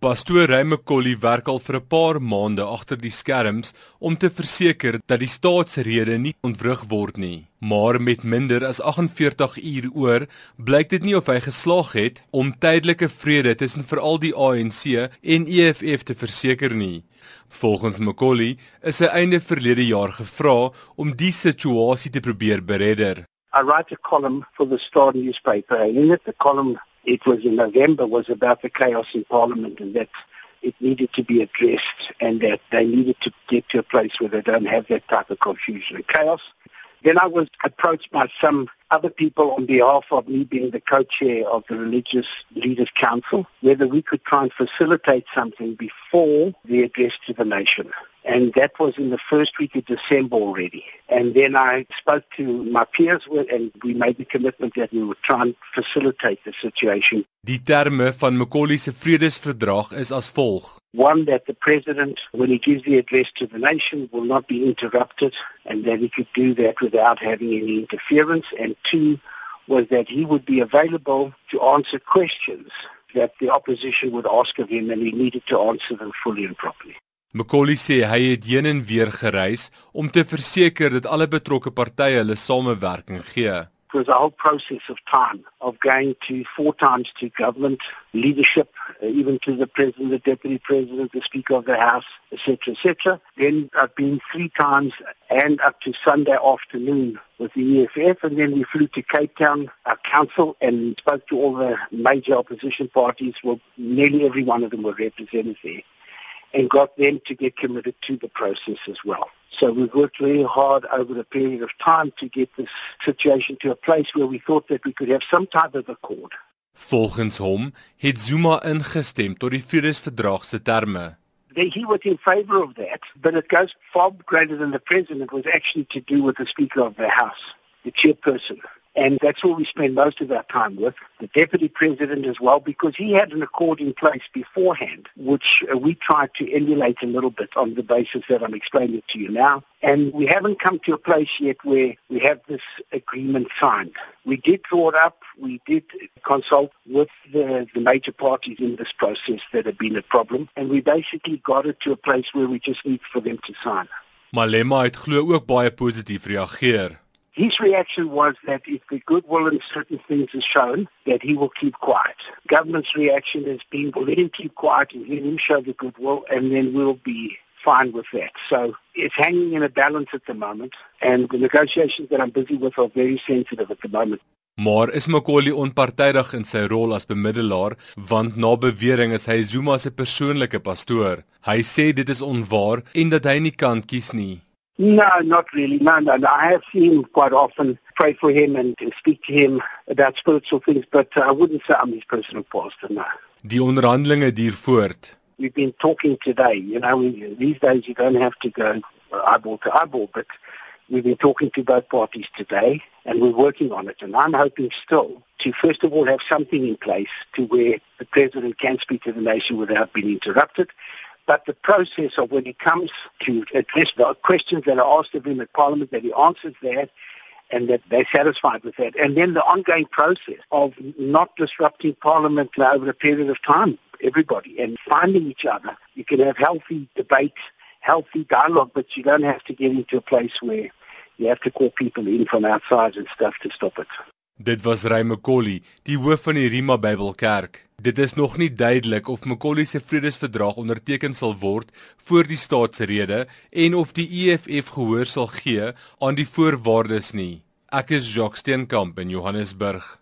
Pastoor Raymakolli werk al vir 'n paar maande agter die skerms om te verseker dat die staatsrede nie ontwrig word nie. Maar met minder as 48 uur oor, blyk dit nie of hy geslaag het om tydelike vrede tussen veral die ANC en EFF te verseker nie. Volgens Makolli is hy einde verlede jaar gevra om die situasie te probeer beredder. I write a column for the Star newspaper and in it the column it was in November was about the chaos in Parliament and that it needed to be addressed and that they needed to get to a place where they don't have that type of confusion and chaos. Then I was approached by some other people on behalf of me being the co-chair of the Religious Leaders Council, whether we could try and facilitate something before the address to the nation and that was in the first week of December already. And then I spoke to my peers and we made the commitment that we would try and facilitate the situation. Die terme van Macaulay se vredesverdrag is as volg: One that the president when he gives the address to the nation will not be interrupted and that he could do that without having any interference and two was that he would be available to answer questions that the opposition would ask of him and he needed to answer them fully and properly. Macaulay sê hy het heen en weer gereis om te verseker dat alle betrokke partye hulle samewerking gee. Was a whole process of time of going to four times to government leadership, uh, even to the president, the deputy president, the speaker of the house, etc., etc. Then I've been three times and up to Sunday afternoon with the EFF, and then we flew to Cape Town, our council, and spoke to all the major opposition parties. Well, nearly every one of them were represented there. And got them to get committed to the process as well. So we've worked very hard over the period of time to get this situation to a place where we thought that we could have some type of accord. Volgens hom het Zuma ingestem tot die vredesverdrag se terme. He was in favor of that, but it goes far greater than the president was actually to do with the speaker of the house, the chairperson. And that's what we spend most of our time with, the Deputy President as well, because he had an accord in place beforehand, which uh, we tried to emulate a little bit on the basis that I'm explaining to you now. And we haven't come to a place yet where we have this agreement signed. We did draw it up. We did consult with the, the major parties in this process that have been a problem. And we basically got it to a place where we just need for them to sign. Malema het glo ook baie positief reageer. His reaction was that if the goodwill in certain things is shown, that he will keep quiet. Government's reaction has been, well, let him keep quiet and let him show the goodwill, and then we'll be fine with that. So it's hanging in a balance at the moment, and the negotiations that I'm busy with are very sensitive at the moment. Maar is Macaulay onpartydig in sy rol as bemiddelaar want na bewering is hy Zuma se persoonlike pastoor. Hy sê dit is onwaar en dat hy nie kan kies nie. No, not really. No, no, no. I have seen him quite often, pray for him and, and speak to him about spiritual things, but uh, I wouldn't say I'm his personal pastor, no. Die onderhandelinge duur voort. We've been talking today. You know, we, these days you don't have to go eyeball to eyeball, but we've been talking to both parties today and we're working on it. And I'm hoping still to first of all have something in place to where the president can speak to the nation without being interrupted. But the process of when he comes to address the questions that are asked of him at Parliament, that he answers that and that they're satisfied with that. And then the ongoing process of not disrupting Parliament over a period of time, everybody, and finding each other. You can have healthy debate, healthy dialogue, but you don't have to get into a place where you have to call people in from outside and stuff to stop it. Dit was Ray McColly, die hoof van die Rima Bybelkerk. Dit is nog nie duidelik of McColly se vredesverdrag onderteken sal word voor die staatsrede en of die EFF gehoor sal gee aan die voorwaardes nie. Ek is Jacques Steenkamp in Johannesburg.